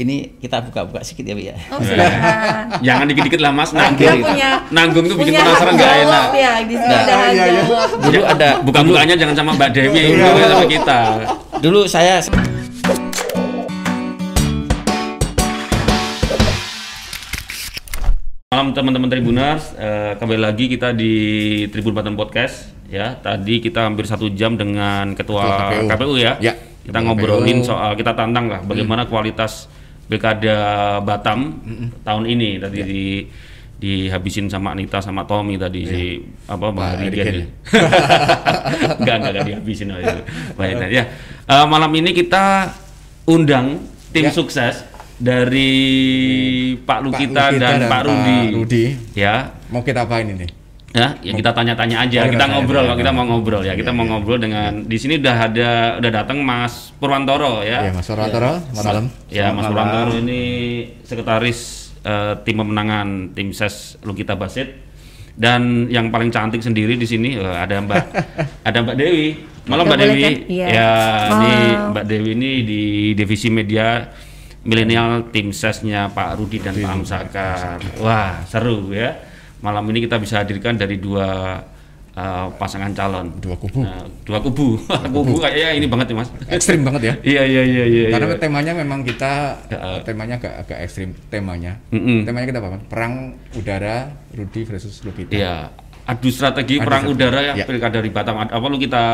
ini kita buka-buka sedikit ya, Bu ya. Oh. Jangan dikit-dikit lah Mas, nanggung. punya Nanggung tuh bikin penasaran hak nggak jawab enak. Ya, di sini Nah, ada hak iya, iya. jawab. Dulu ada Buka-bukanya jangan sama Mbak Dewi, Iya. dulu sama kita. dulu saya Malam teman-teman Tribuners, eh, kembali lagi kita di Tribun Banten Podcast ya. Tadi kita hampir satu jam dengan Ketua Ketua KPU, KPU. ya. Ya, Kita Ketua ngobrolin soal kita tantang lah bagaimana kualitas pilkada Batam tahun ini tadi Ya. di dihabisin sama Anita sama Tommy tadi si apa Bang Pak Rigen Rigen ya. enggak enggak enggak dihabisin oh, itu. Baik, nah, ya. Eh, malam ini kita undang tim Ya. sukses dari Pak Lukita, Lukita dan, dan Pak Pak Rudi. Rudi. Ya, Mau kita apain ini? Ya, ya kita tanya-tanya aja. Oh, kita kita ngobrol, tanya-tanya. kita mau ngobrol ya. Kita Iya, mau iya. ngobrol dengan di sini udah ada udah datang Mas Purwantoro ya. Ya, Mas Suratoro, malam. Ya, Mas Purwantoro ini sekretaris eh, tim pemenangan tim ses Lukita Basit. Dan yang paling cantik sendiri di sini eh, ada Mbak ada Mbak Dewi. Malam Mbak Dewi. kan? Iya. Ya, ini. Mbak Dewi ini di divisi media milenial tim sesnya Pak Rudi dan Pak Amsakar. Wah, seru ya. Malam ini kita bisa hadirkan dari dua eh, pasangan calon. Dua kubu. Nah, dua kubu. kubu kayaknya ini banget ya, Mas. Ekstrim banget ya. Iya, iya, iya, iya. Karena iya. temanya memang kita Ya. temanya agak agak ekstrim temanya. Mm-mm. Temanya kita apa? Perang udara Rudi versus Lupita. Iya. Adu strategi Adu perang strategi. udara ya, Ya. pilkada di Batam. Apa lu kita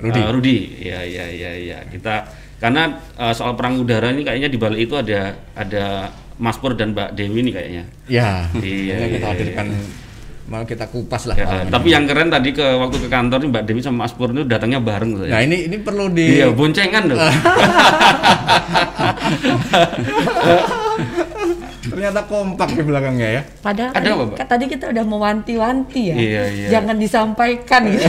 Rudi. eh, Rudi. Iya, iya, iya, iya. Kita karena eh, soal perang udara ini kayaknya di balik itu ada ada Mas Pur dan Mbak Dewi nih kayaknya. Ya. Iya, makanya kita iya, hadirkan mau kita kupas lah. Ya, ini. tapi yang keren tadi ke waktu ke kantor nih Mbak Dewi sama Mas Pur itu datangnya bareng tuh Nah ya. ini ini perlu di Iya, boncengan loh. ternyata kompak di belakangnya ya. Padahal Ada tadi, apa, kan tadi kita udah mewanti-wanti ya. Iya, iya. Jangan disampaikan gitu.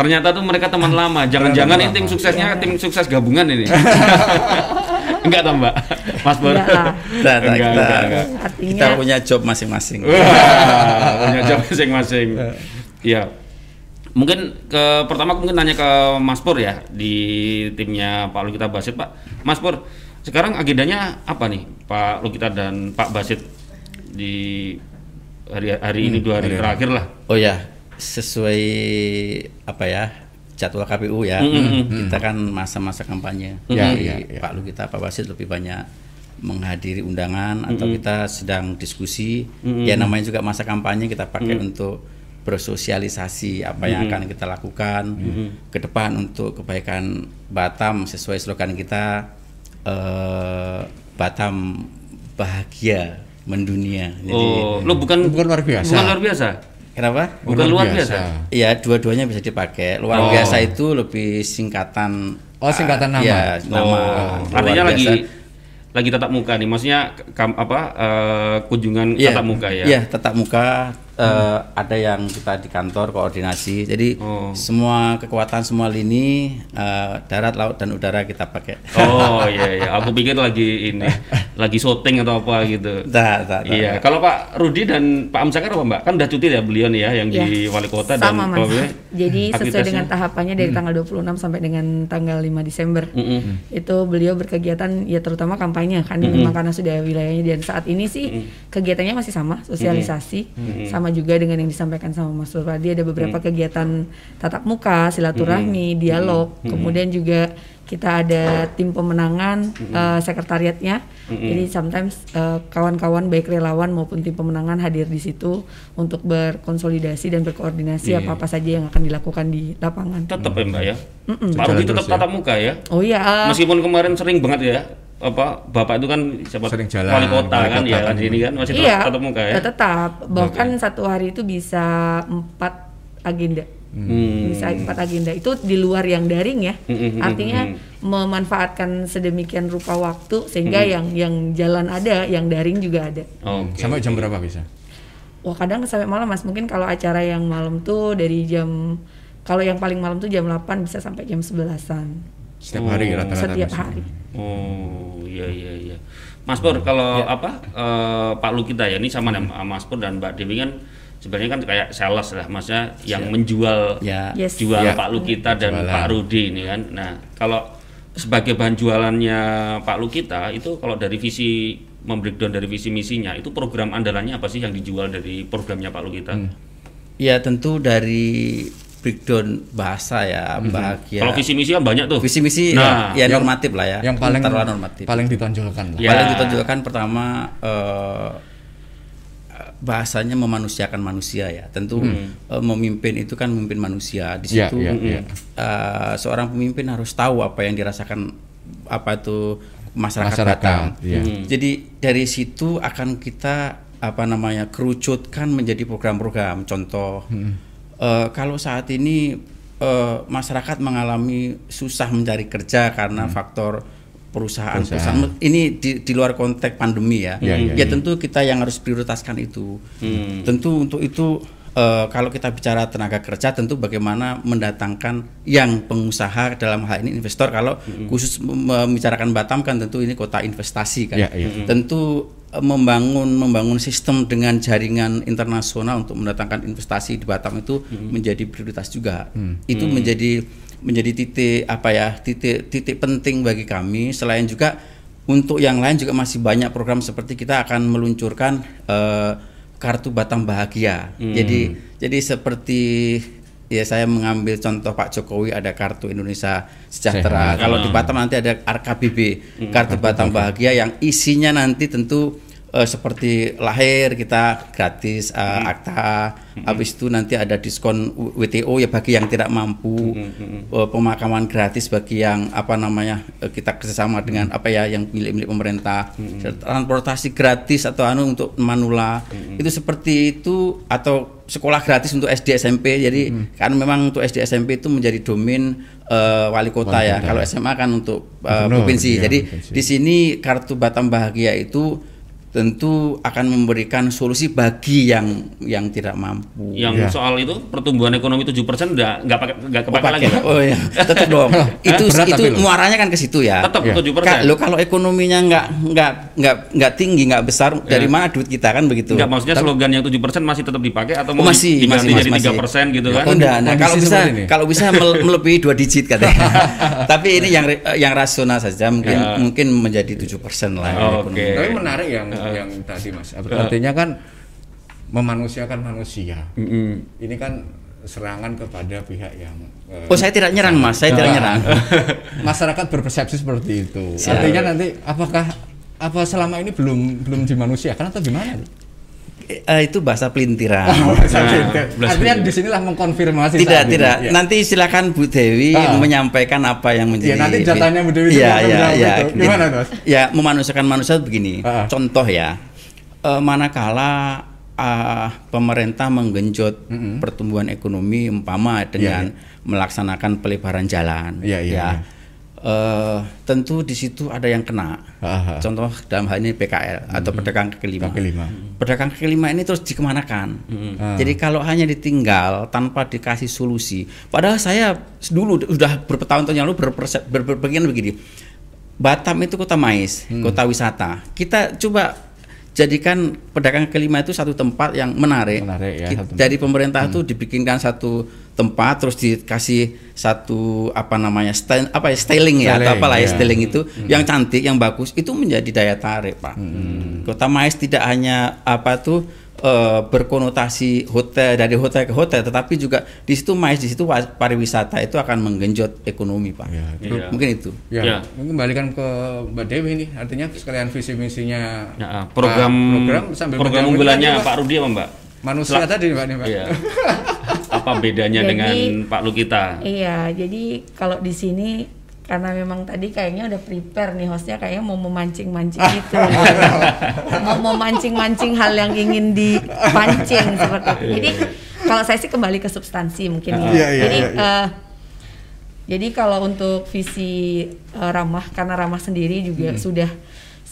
Ternyata tuh mereka teman lama. Jangan-jangan ini tim suksesnya tim sukses gabungan ini. enggak toh, Mbak? Mas Pur. Enggak lah. kita, Enggak, kita, enggak, enggak. Artinya kita punya job masing-masing. Punya job masing-masing. Iya. Mungkin ke pertama mungkin nanya ke Mas Pur ya di timnya Pak Lukita Basit Pak. Mas Pur, sekarang agendanya apa nih Pak Lukita dan Pak Basit di hari hari ini dua hari hari-hari. terakhir lah. Oh ya, sesuai apa ya jadwal KPU ya. Mm, Kita kan masa-masa kampanye. Ya, Jadi ya, ya. Pak Lukita, Pak Wasit lebih banyak menghadiri undangan atau kita sedang diskusi. Ya namanya juga masa kampanye kita pakai untuk bersosialisasi apa yang akan kita lakukan ke depan untuk kebaikan Batam sesuai slogan kita eh, Batam bahagia mendunia. Jadi oh, lo bukan Bukan luar biasa. Bukan luar biasa. Kenapa? Bukan luar biasa. Iya, dua-duanya bisa dipakai. Luar Oh. biasa itu lebih singkatan. Oh, singkatan nama. Iya, nama. Oh, artinya lagi biasa. lagi tatap muka nih. Maksudnya kam, apa eh, kunjungan Iya, tatap muka ya. Iya, tatap muka. Eh, ada yang kita di kantor koordinasi. Jadi Oh. semua kekuatan semua lini eh, darat, laut dan udara kita pakai. Oh iya iya, aku pikir lagi ini, lagi syuting atau apa gitu. Tak, tak, tak. Iya, kalau Pak Rudi dan Pak Amsakar apa Mbak? Kan udah cuti ya beliau nih ya, yang di Ya, wali kota sama dan mas. Jadi sesuai dengan tahapannya dari tanggal 26 sampai dengan tanggal 5 Desember. Mm-mm. Itu beliau berkegiatan ya terutama kampanye kan memang karena sudah wilayahnya dan saat ini sih kegiatannya masih sama, sosialisasi sama juga dengan yang disampaikan sama Mas Suradi ada beberapa kegiatan tatap muka, silaturahmi, dialog, kemudian juga kita ada tim pemenangan eh, sekretariatnya. Jadi sometimes eh, kawan-kawan baik relawan maupun tim pemenangan hadir di situ untuk berkonsolidasi dan berkoordinasi Iya. apa-apa saja yang akan dilakukan di lapangan. Tetap ya Mbak ya. Pak Jalan Rudi terus tetap ya. tatap muka ya. Oh iya, eh, Meskipun kemarin sering banget ya, apa Bapak itu kan siapa Sering jalan, wali kota wali kan kota ya kan. di sini kan masih tetap iya, tatap muka ya. tetap. Bahkan satu hari itu bisa empat agenda. Hmm. Bisa empat agenda itu di luar yang daring ya. Hmm, hmm, hmm, Artinya memanfaatkan sedemikian rupa waktu sehingga yang yang jalan ada, yang daring juga ada. Oke. Sampai jam berapa bisa? Wah kadang sampai malam mas. Mungkin kalau acara yang malam tuh dari jam kalau yang paling malam tuh jam 8 bisa sampai jam 11-an. Setiap hari rata-rata. Setiap hari. Oh iya iya iya. Mas Pur kalau apa eh, Pak Lu kita ya ini sama nih Mas Pur dan Mbak Dewi kan sebenarnya kan kayak sales lah maksudnya yang menjual Ya. Yes. jual Ya. Pak Lu kita dan Jualan. Pak Rudi ini kan. Nah kalau sebagai bahan jualannya Pak Lukita itu kalau dari visi membreakdown dari visi misinya itu program andalannya apa sih yang dijual dari programnya Pak Lukita? Ya tentu dari breakdown bahasa ya bahagia. Kalau visi misi kan banyak tuh. visi misi Nah, ya, ya yang- normatif lah ya. Yang paling Taruhlah normatif. paling ditonjolkan lah. Ya. Paling ditonjolkan pertama eh, bahasanya memanusiakan manusia ya. Tentu eh, memimpin itu kan memimpin manusia. Di Ya, situ ya, ya. eh, seorang pemimpin harus tahu apa yang dirasakan apa itu masyarakat, Masyarakat, Batam. iya. Jadi dari situ akan kita apa namanya kerucutkan menjadi program-program. Contoh eh, kalau saat ini eh, masyarakat mengalami susah mencari kerja karena faktor perusahaan, Perusahaan. perusahaan. Ini di, di luar konteks pandemi ya. Iya, iya, ya iya. tentu kita yang harus prioritaskan itu. Tentu untuk itu eh, kalau kita bicara tenaga kerja tentu bagaimana mendatangkan yang pengusaha dalam hal ini investor kalau khusus mem- membicarakan Batam kan tentu ini kota investasi kan. Iya, iya. Tentu eh, membangun membangun sistem dengan jaringan internasional untuk mendatangkan investasi di Batam itu menjadi prioritas juga. Itu menjadi menjadi titik apa ya titik titik penting bagi kami. Selain juga untuk yang lain juga masih banyak program seperti kita akan meluncurkan eh, kartu Batam Bahagia. Jadi jadi seperti ya saya mengambil contoh Pak Jokowi ada kartu Indonesia Sejahtera. Sehat. Kalau di Batam nanti ada RKBB, kartu Batam Bahagia yang isinya nanti tentu eh, seperti lahir kita gratis eh, akta, habis itu nanti ada diskon WTO ya bagi yang tidak mampu, eh, pemakaman gratis bagi yang apa namanya kita kerjasama dengan apa ya yang milik-milik pemerintah, transportasi gratis atau anu untuk manula. Itu seperti itu atau sekolah gratis untuk SD SMP jadi kan memang untuk SD SMP itu menjadi domain eh, wali kota Wali ya. kota. kalau SMA kan untuk Gubernur, provinsi. iya, jadi provinsi. di sini kartu Batam Bahagia itu tentu akan memberikan solusi bagi yang yang tidak mampu. Yang Iya. soal itu pertumbuhan ekonomi 7% udah nggak pakai nggak Oh, kepake lagi. Pak? Oh ya, tetap dong. itu berat itu muaranya kan ke situ ya. Tetap Iya. 7%. Kalau kalau ekonominya nggak nggak nggak nggak tinggi nggak besar dari mana duit kita kan begitu. Enggak maksudnya Tapi- slogan yang 7% masih tetap dipakai atau mau masih diganti masih, jadi masih. 3% gitu kan? Oh, enggak, nah, kalau bisa ini. kalau bisa mel- melebihi dua digit katanya. Tapi ini yang yang rasional saja mungkin Ya. mungkin menjadi 7% lah. Oh, oke. Tapi menarik yang yang tadi Mas. Artinya kan memanusiakan manusia. Mm-mm. Ini kan serangan kepada pihak yang eh, Oh, saya tidak nyerang, Mas. Saya tidak Nah, nyerang. masyarakat berpersepsi seperti itu. Siap. Artinya nanti apakah apa selama ini belum belum dimanusiakan atau gimana? Eh, itu bahasa pelintiran. Artinya di sinilah mengkonfirmasi tidak ini. tidak Ya. nanti silakan Bu Dewi Ah. menyampaikan apa yang menjadi Iya, nanti jatahnya Bu Dewi Iya, iya, iya. itu. Gimana, Mas? ya memanusiakan manusia begini Ah. contoh ya eh, manakala ah, pemerintah menggenjot pertumbuhan ekonomi umpama dengan melaksanakan pelebaran jalan Iya, iya, ya iya. Eh, tentu di situ ada yang kena Ah, ah. contoh dalam hal ini PKL atau pedagang kaki lima Kaki lima. pedagang kaki lima ini terus dikemanakan. Ah. Jadi kalau hanya ditinggal tanpa dikasih solusi, padahal saya dulu udah beberapa tahun yang lalu berperse- ber- berpikiran begini, Batam itu kota mais, Hmm. kota wisata. Kita coba jadikan pedagang kelima itu satu tempat yang menarik. Menarik ya. Dari pemerintah itu dibikinkan satu tempat, terus dikasih satu apa namanya styling, apa ya styling ya, atau apalah ya ya. styling itu yang cantik, yang bagus, itu menjadi daya tarik pak. Kota mais tidak hanya apa tuh eh, berkonotasi hotel dari hotel ke hotel, tetapi juga di situ mais di situ pariwisata itu akan menggenjot ekonomi pak. Ya, Iya. Mungkin itu. Ya, Ya. mungkin kembalikan ke Mbak Dewi ini. Artinya sekalian visi misinya Ya, program Ah, program sambil program unggulannya Pak. Pak Rudi apa Mbak? manusia Sel- tadi Mbak nih, Pak. Iya. Apa bedanya Jadi- dengan Pak Lukita? Iya, jadi kalau di sini karena memang tadi kayaknya udah prepare nih hostnya kayaknya mau memancing-mancing gitu, mau memancing-mancing hal yang ingin dipancing seperti itu. Jadi kalau saya sih kembali ke substansi mungkin ya. Iya, iya, jadi iya, iya. eh, jadi kalau untuk visi eh, ramah karena ramah sendiri juga sudah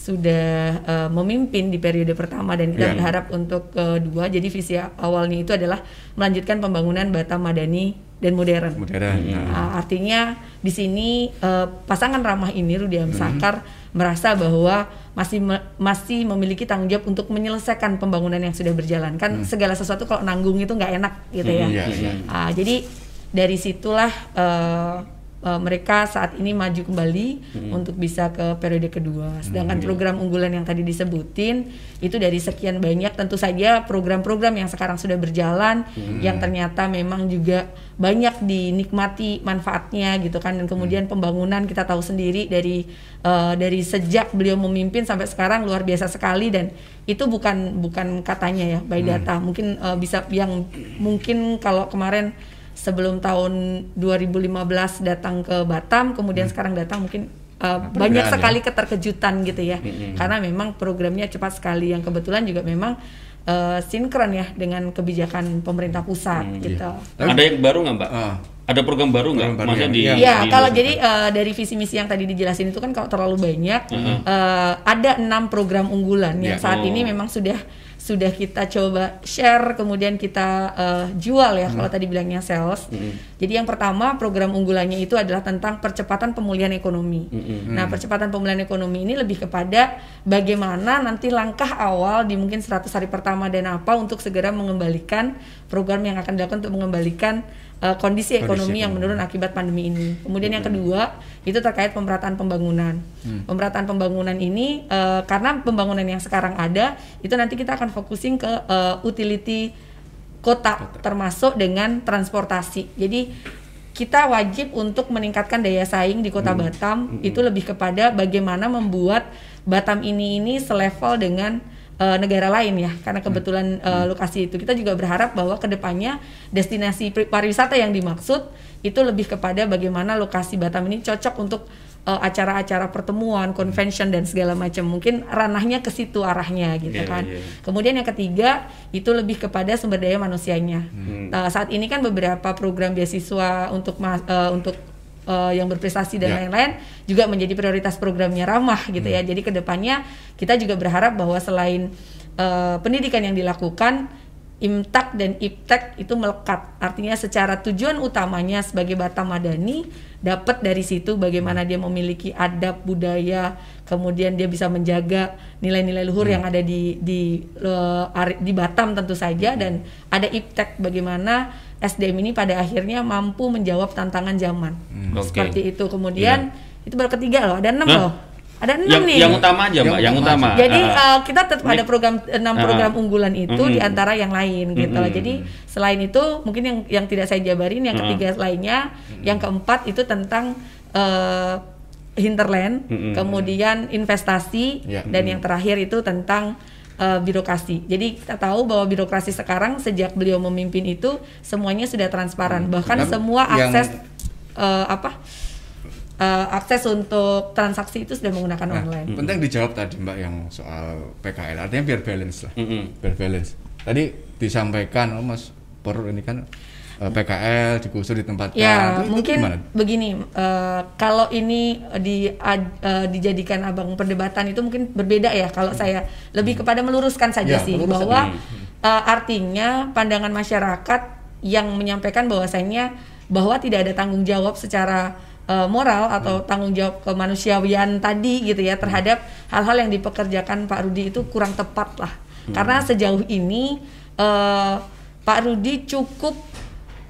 sudah eh, memimpin di periode pertama dan kita Iya. berharap untuk kedua jadi visi awalnya itu adalah melanjutkan pembangunan Batam Madani dan modern. Modern. Nah. Nah, artinya di sini eh, pasangan ramah ini Rudiam Sakar merasa bahwa masih me- masih memiliki tanggung jawab untuk menyelesaikan pembangunan yang sudah berjalan. Kan segala sesuatu kalau nanggung itu nggak enak gitu ya. Iya, iya. Ah, jadi dari situlah eh, uh, mereka saat ini maju kembali hmm. untuk bisa ke periode kedua. Sedangkan hmm. program unggulan yang tadi disebutin itu dari sekian banyak tentu saja program-program yang sekarang sudah berjalan hmm. yang ternyata memang juga banyak dinikmati manfaatnya gitu kan dan kemudian hmm. pembangunan kita tahu sendiri dari uh, dari sejak beliau memimpin sampai sekarang luar biasa sekali dan itu bukan bukan katanya ya by data hmm. mungkin uh, bisa yang mungkin kalau kemarin sebelum tahun 2015 datang ke Batam, kemudian hmm. sekarang datang mungkin uh, banyak ya. sekali keterkejutan gitu ya, hmm. karena memang programnya cepat sekali yang kebetulan juga memang uh, sinkron ya dengan kebijakan pemerintah pusat hmm, gitu. Iya. Ada yang baru nggak mbak? Uh. Ada program baru nggak? Maksudnya di Ya, di kalau jadi uh, dari visi misi yang tadi dijelasin itu kan kalau terlalu banyak, uh -huh. uh, ada enam program unggulan yang yeah. saat oh. ini memang sudah sudah kita coba share kemudian kita uh, jual ya hmm. kalau tadi bilangnya sales. Hmm. Jadi yang pertama program unggulannya itu adalah tentang percepatan pemulihan ekonomi. Hmm. Nah, percepatan pemulihan ekonomi ini lebih kepada bagaimana nanti langkah awal di mungkin 100 hari pertama dan apa untuk segera mengembalikan program yang akan dilakukan untuk mengembalikan uh, kondisi ekonomi kondisi yang menurun akibat pandemi ini. Kemudian yang kedua itu terkait pemerataan pembangunan. Hmm. Pemerataan pembangunan ini uh, karena pembangunan yang sekarang ada itu nanti kita akan fokusin ke uh, utility kota, kota termasuk dengan transportasi. Jadi kita wajib untuk meningkatkan daya saing di kota hmm. Batam hmm. itu lebih kepada bagaimana membuat Batam ini ini selevel dengan uh, negara lain ya karena hmm. kebetulan uh, lokasi itu kita juga berharap bahwa ke depannya destinasi pariwisata yang dimaksud itu lebih kepada bagaimana lokasi Batam ini cocok untuk acara eh, acara-acara pertemuan, convention dan segala macam. Mungkin ranahnya ke situ arahnya gitu yeah, kan. Yeah. Kemudian yang ketiga itu lebih kepada sumber daya manusianya. Hmm. Uh, saat ini kan beberapa program beasiswa untuk uh, untuk uh, yang berprestasi dan ya. lain-lain yeah. juga menjadi prioritas programnya ramah gitu ya. hmm. ya. Jadi ke depannya kita juga berharap bahwa selain uh, pendidikan yang dilakukan Imtak dan Iptek itu melekat. Artinya secara tujuan utamanya sebagai Batam Madani dapat dari situ bagaimana dia memiliki adab budaya, kemudian dia bisa menjaga nilai-nilai luhur hmm. yang ada di di uh, di Batam tentu saja dan ada Iptek bagaimana SDM ini pada akhirnya mampu menjawab tantangan zaman. Hmm. Seperti itu. Kemudian yeah. itu baru ketiga loh, ada enam nah. loh. Ada enam yang, nih. Yang utama aja, Mbak. Yang, utama. Jadi uh, kita tetap ada program enam uh, program unggulan itu uh, di antara yang lain gitu. Uh, Jadi selain itu mungkin yang yang tidak saya jabarin yang ketiga lainnya, yang keempat itu tentang uh, hinterland, kemudian investasi yeah. dan yang terakhir itu tentang uh, birokrasi. Jadi kita tahu bahwa birokrasi sekarang sejak beliau memimpin itu semuanya sudah transparan, bahkan semua akses uh, apa uh, akses untuk transaksi itu sudah menggunakan nah, online. Penting dijawab tadi Mbak yang soal PKL, artinya biar balance lah, mm -hmm. biar balance. Tadi disampaikan, oh Mas Pur ini kan uh, eh, PKL digusur di tempat ya itu, mungkin itu begini uh, kalau ini di uh, dijadikan abang perdebatan itu mungkin berbeda ya kalau hmm. saya lebih hmm. kepada meluruskan saja ya, sih meluruskan. bahwa uh, artinya pandangan masyarakat yang menyampaikan bahwasanya bahwa tidak ada tanggung jawab secara uh, moral atau hmm. tanggung jawab kemanusiaan tadi gitu ya terhadap hal-hal yang dipekerjakan Pak Rudi itu kurang tepat lah hmm. karena sejauh ini uh, Pak Rudi cukup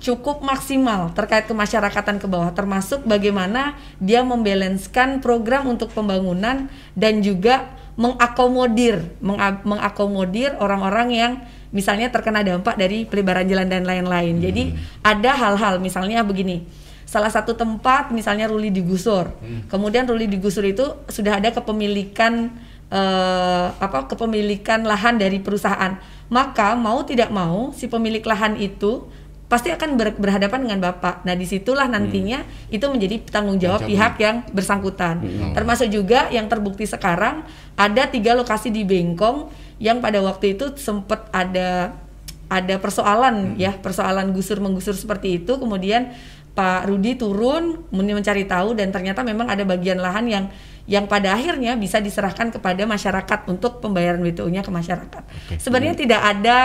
cukup maksimal terkait kemasyarakatan ke bawah termasuk bagaimana dia membalanskan program untuk pembangunan dan juga mengakomodir mengakomodir orang-orang yang misalnya terkena dampak dari pelebaran jalan dan lain-lain. Hmm. Jadi ada hal-hal misalnya begini. Salah satu tempat misalnya Ruli digusur. Hmm. Kemudian Ruli digusur itu sudah ada kepemilikan uh, apa kepemilikan lahan dari perusahaan. Maka mau tidak mau si pemilik lahan itu pasti akan ber, berhadapan dengan bapak. Nah di situlah nantinya hmm. itu menjadi tanggung jawab pihak yang bersangkutan. Hmm. Termasuk juga yang terbukti sekarang ada tiga lokasi di Bengkong yang pada waktu itu sempat ada ada persoalan hmm. ya persoalan gusur menggusur seperti itu. Kemudian Pak Rudi turun mencari tahu dan ternyata memang ada bagian lahan yang yang pada akhirnya bisa diserahkan kepada masyarakat untuk pembayaran WTO-nya ke masyarakat. Okay. Sebenarnya hmm. tidak ada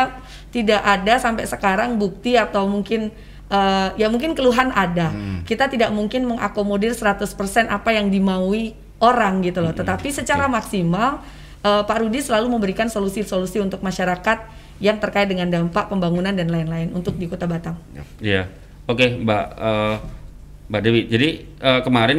tidak ada sampai sekarang bukti atau mungkin uh, ya mungkin keluhan ada. Hmm. Kita tidak mungkin mengakomodir 100% apa yang dimaui orang gitu loh. Hmm. Tetapi secara maksimal uh, Pak Rudi selalu memberikan solusi-solusi untuk masyarakat yang terkait dengan dampak pembangunan dan lain-lain untuk di Kota Batam. Iya. Yeah. Oke, okay, Mbak uh, Mbak Dewi. Jadi eh, kemarin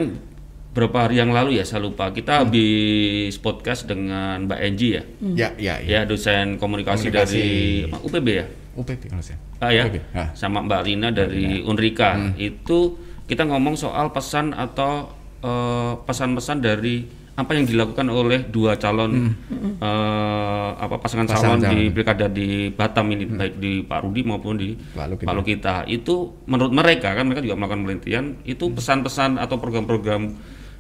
beberapa hari yang lalu ya saya lupa kita habis podcast dengan Mbak Enji ya. Ya, ya, ya. Ya dosen komunikasi, Komunikasi. dari UPB ya. UPP kalau saya. Ah ya, UPP. Ah. sama Mbak Rina dari Unrika. Itu kita ngomong soal pesan atau eh, pesan-pesan dari apa yang dilakukan oleh dua calon eh, apa pasangan, Pasangan calon di calon. pilkada di Batam ini baik di Pak Rudi maupun di Pak Lukita. Pak Lukita. Itu menurut mereka kan mereka juga melakukan penelitian itu pesan-pesan atau program-program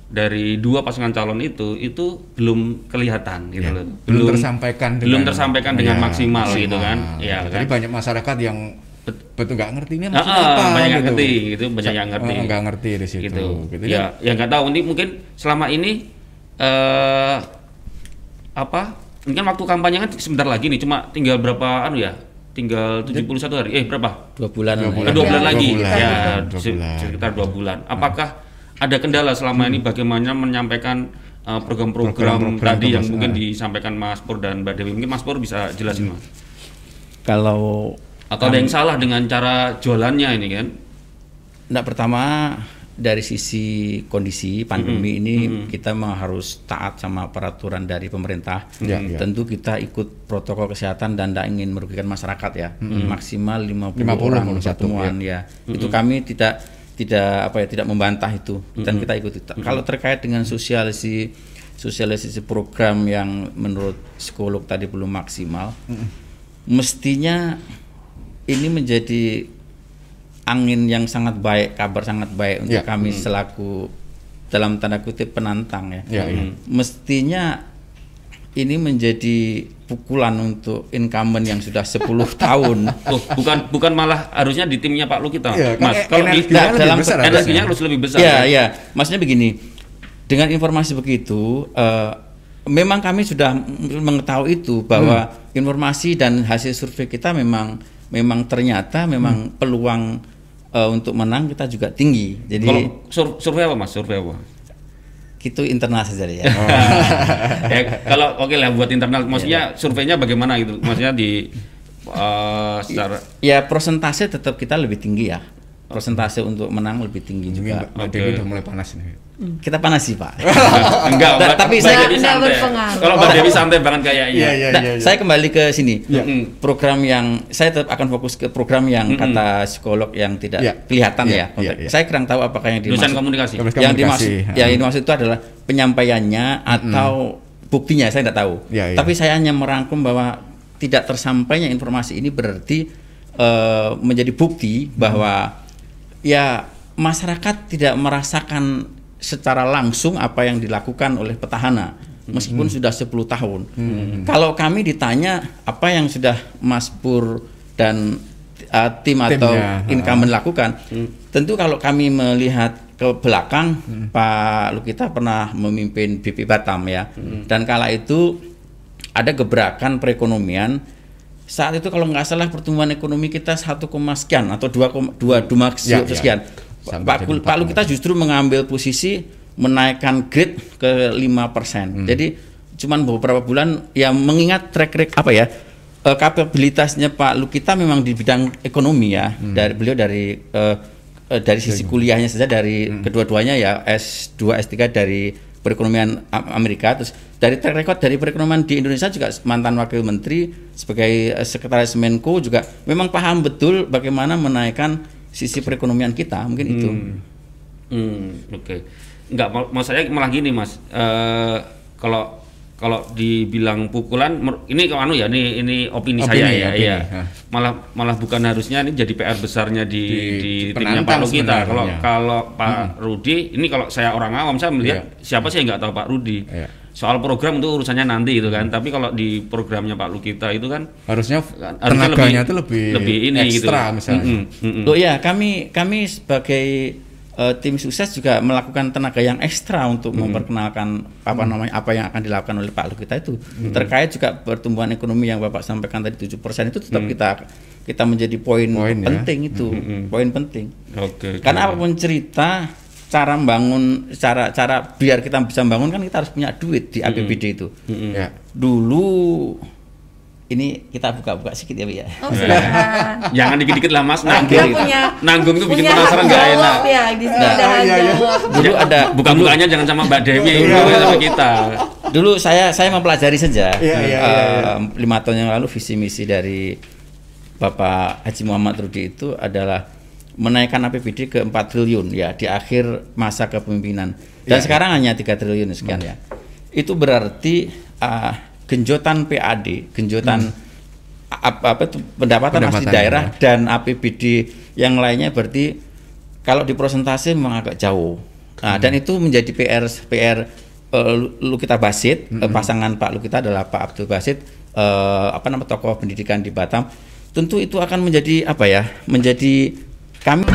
dari dua pasangan calon itu itu belum kelihatan gitu Ya, loh. belum tersampaikan belum dengan- tersampaikan dengan Ya, maksimal, gitu kan. maksimal. Ya, Jadi kan? banyak masyarakat yang betul nggak ngerti ini Ah, maksudnya ah, apa banyak yang gitu. ngerti gitu, banyak yang ngerti. Oh, nggak ngerti di situ. gitu. Gitu. Ya, ya nggak tahu ini mungkin selama ini eh apa? Mungkin waktu kampanye kan sebentar lagi nih, cuma tinggal berapa anu ya? Tinggal 71 hari. Eh, berapa? dua bulan, Dua lah ya. Eh, dua bulan Dua lagi. bulan. Ya, Dua bulan. sekitar dua bulan. Apakah ada kendala selama ini bagaimana menyampaikan eh, program-program Program-program tadi yang mungkin disampaikan Mas Pur dan Mbak Dewi? Mungkin Mas Pur bisa jelasin, Mas. kalau Atau ada yang salah dengan cara jualannya ini kan? Nah, pertama dari sisi kondisi pandemi ini kita memang harus taat sama peraturan dari pemerintah. Ya, ya. Tentu kita ikut protokol kesehatan dan tidak ingin merugikan masyarakat ya. Maksimal 50, 50 orang pertemuan ya. Itu kami tidak tidak apa ya tidak membantah itu dan kita ikuti. Kalau terkait dengan sosialisasi sosialisasi program yang menurut psikolog tadi belum maksimal, mestinya ini menjadi angin yang sangat baik, kabar sangat baik untuk Ya. kami selaku dalam tanda kutip penantang ya. Ya, ya. Mestinya ini menjadi pukulan untuk incumbent yang sudah 10 tahun. Oh, bukan bukan malah harusnya di timnya Pak Lu kita, Iya, kan Mas. Kalau di energinya Nah, lebih dalam besar energinya harusnya. harus lebih besar. Iya, iya. Maksudnya begini. Dengan informasi begitu, eh, memang kami sudah mengetahui itu bahwa Hmm. informasi dan hasil survei kita memang memang ternyata memang Hmm. peluang eh, untuk menang kita juga tinggi. Jadi Kalau sur- survei apa Mas? Survei apa? itu internal saja ya. ya, kalau oke lah buat internal, Iya, maksudnya surveinya bagaimana gitu? Maksudnya di eh, secara ya persentase tetap kita lebih tinggi ya. Persentase untuk menang lebih tinggi juga. Mbak Dewi udah mulai panas nih. Kita panas sih, Pak. enggak, Nah, Mbak- tapi Mbak saya- Dewi Nggak santai. berpengaruh. Kalau Mbak Dewi santai banget kayaknya. Nah, saya kembali ke sini. Mm. Program yang saya tetap akan fokus ke program yang kata psikolog yang tidak Ya. kelihatan Ya, ya. ya, ya. Saya kurang tahu apakah yang dimaksud. komunikasi. Komunikasi. Yang dimaksud, Komunikasi, yang dimaksud itu adalah penyampaiannya atau buktinya saya tidak tahu. Ya, ya. Tapi saya hanya merangkum bahwa tidak tersampainya informasi ini berarti eh, menjadi bukti bahwa ya masyarakat tidak merasakan secara langsung apa yang dilakukan oleh petahana meskipun sudah 10 tahun. Kalau kami ditanya apa yang sudah Mas Pur dan uh, tim atau Timnya, incumbent lakukan, tentu kalau kami melihat ke belakang Pak Lukita pernah memimpin BP Batam ya. Dan kala itu ada gebrakan perekonomian saat itu kalau nggak salah pertumbuhan ekonomi kita 1, sekian atau 2,2 dua Ya, ya. sekian. Sampai Pak, jadi Kul- Pak Lu kita justru mengambil posisi menaikkan grade ke 5%. Jadi cuman beberapa bulan yang mengingat track record apa ya? eh, kapabilitasnya Pak Lukita memang di bidang ekonomi ya. Dari beliau dari eh, dari sisi kuliahnya saja dari kedua-duanya ya S2 S3 dari perekonomian Amerika terus dari track record dari perekonomian di Indonesia juga mantan wakil menteri sebagai eh, sekretaris Menko juga memang paham betul bagaimana menaikkan sisi perekonomian kita mungkin itu Hmm, oke. Enggak, mau, mau saya malah gini mas. Eh, kalau kalau dibilang pukulan, ini kalau anu ya, ini ini opini, Opini, saya ya, opini, ha. Malah malah bukan harusnya ini jadi PR besarnya di Di- di, timnya Pak Lu kita. Kalau kalau Pak Rudi, ini kalau saya orang awam saya melihat siapa sih yang nggak tahu Pak Rudi. Iya. Soal program itu urusannya nanti itu kan. Tapi kalau di programnya Pak Lu kita itu kan harusnya harusnya tenaganya itu lebih, lebih ini gitu. ekstra misalnya. Mm-mm, mm-mm. Loh ya, kami kami sebagai eh, tim sukses juga melakukan tenaga yang ekstra untuk memperkenalkan apa namanya apa yang akan dilakukan oleh Pak Luhut kita itu terkait juga pertumbuhan ekonomi yang Bapak sampaikan tadi 7% itu tetap kita kita menjadi poin Poin ya. penting itu, poin penting. Oke. oke. Karena apa pun cerita cara membangun cara cara biar kita bisa membangun kan kita harus punya duit di APBD itu. Ya. Dulu ini kita buka-buka sedikit ya, Bu ya. Oh, silakan. Jangan dikit-dikit lah Mas Kita nanggung. punya Nanggung tuh bikin penasaran hak nggak jawab enak. Ya, di sini Nah, ada iya, iya. Dulu ada Buka-bukanya jangan sama Mbak Dewi, bukan sama kita. dulu saya saya mempelajari saja Iya, iya, eh, iya, lima tahun yang lalu visi misi dari Bapak Haji Muhammad Rudi itu adalah menaikkan APBD ke 4 triliun ya di akhir masa kepemimpinan dan Iya, sekarang hanya 3 triliun sekian ya itu berarti eh, genjotan PAD genjotan apa, apa itu pendapatan, Pendapatan, daerah ya. dan APBD yang lainnya berarti kalau di prosentase memang agak jauh. Nah, dan itu menjadi PR PR eh, Lukita Basit, eh, pasangan Pak Lukita adalah Pak Abdul Basit, eh, apa nama tokoh pendidikan di Batam. Tentu itu akan menjadi apa ya? Menjadi kami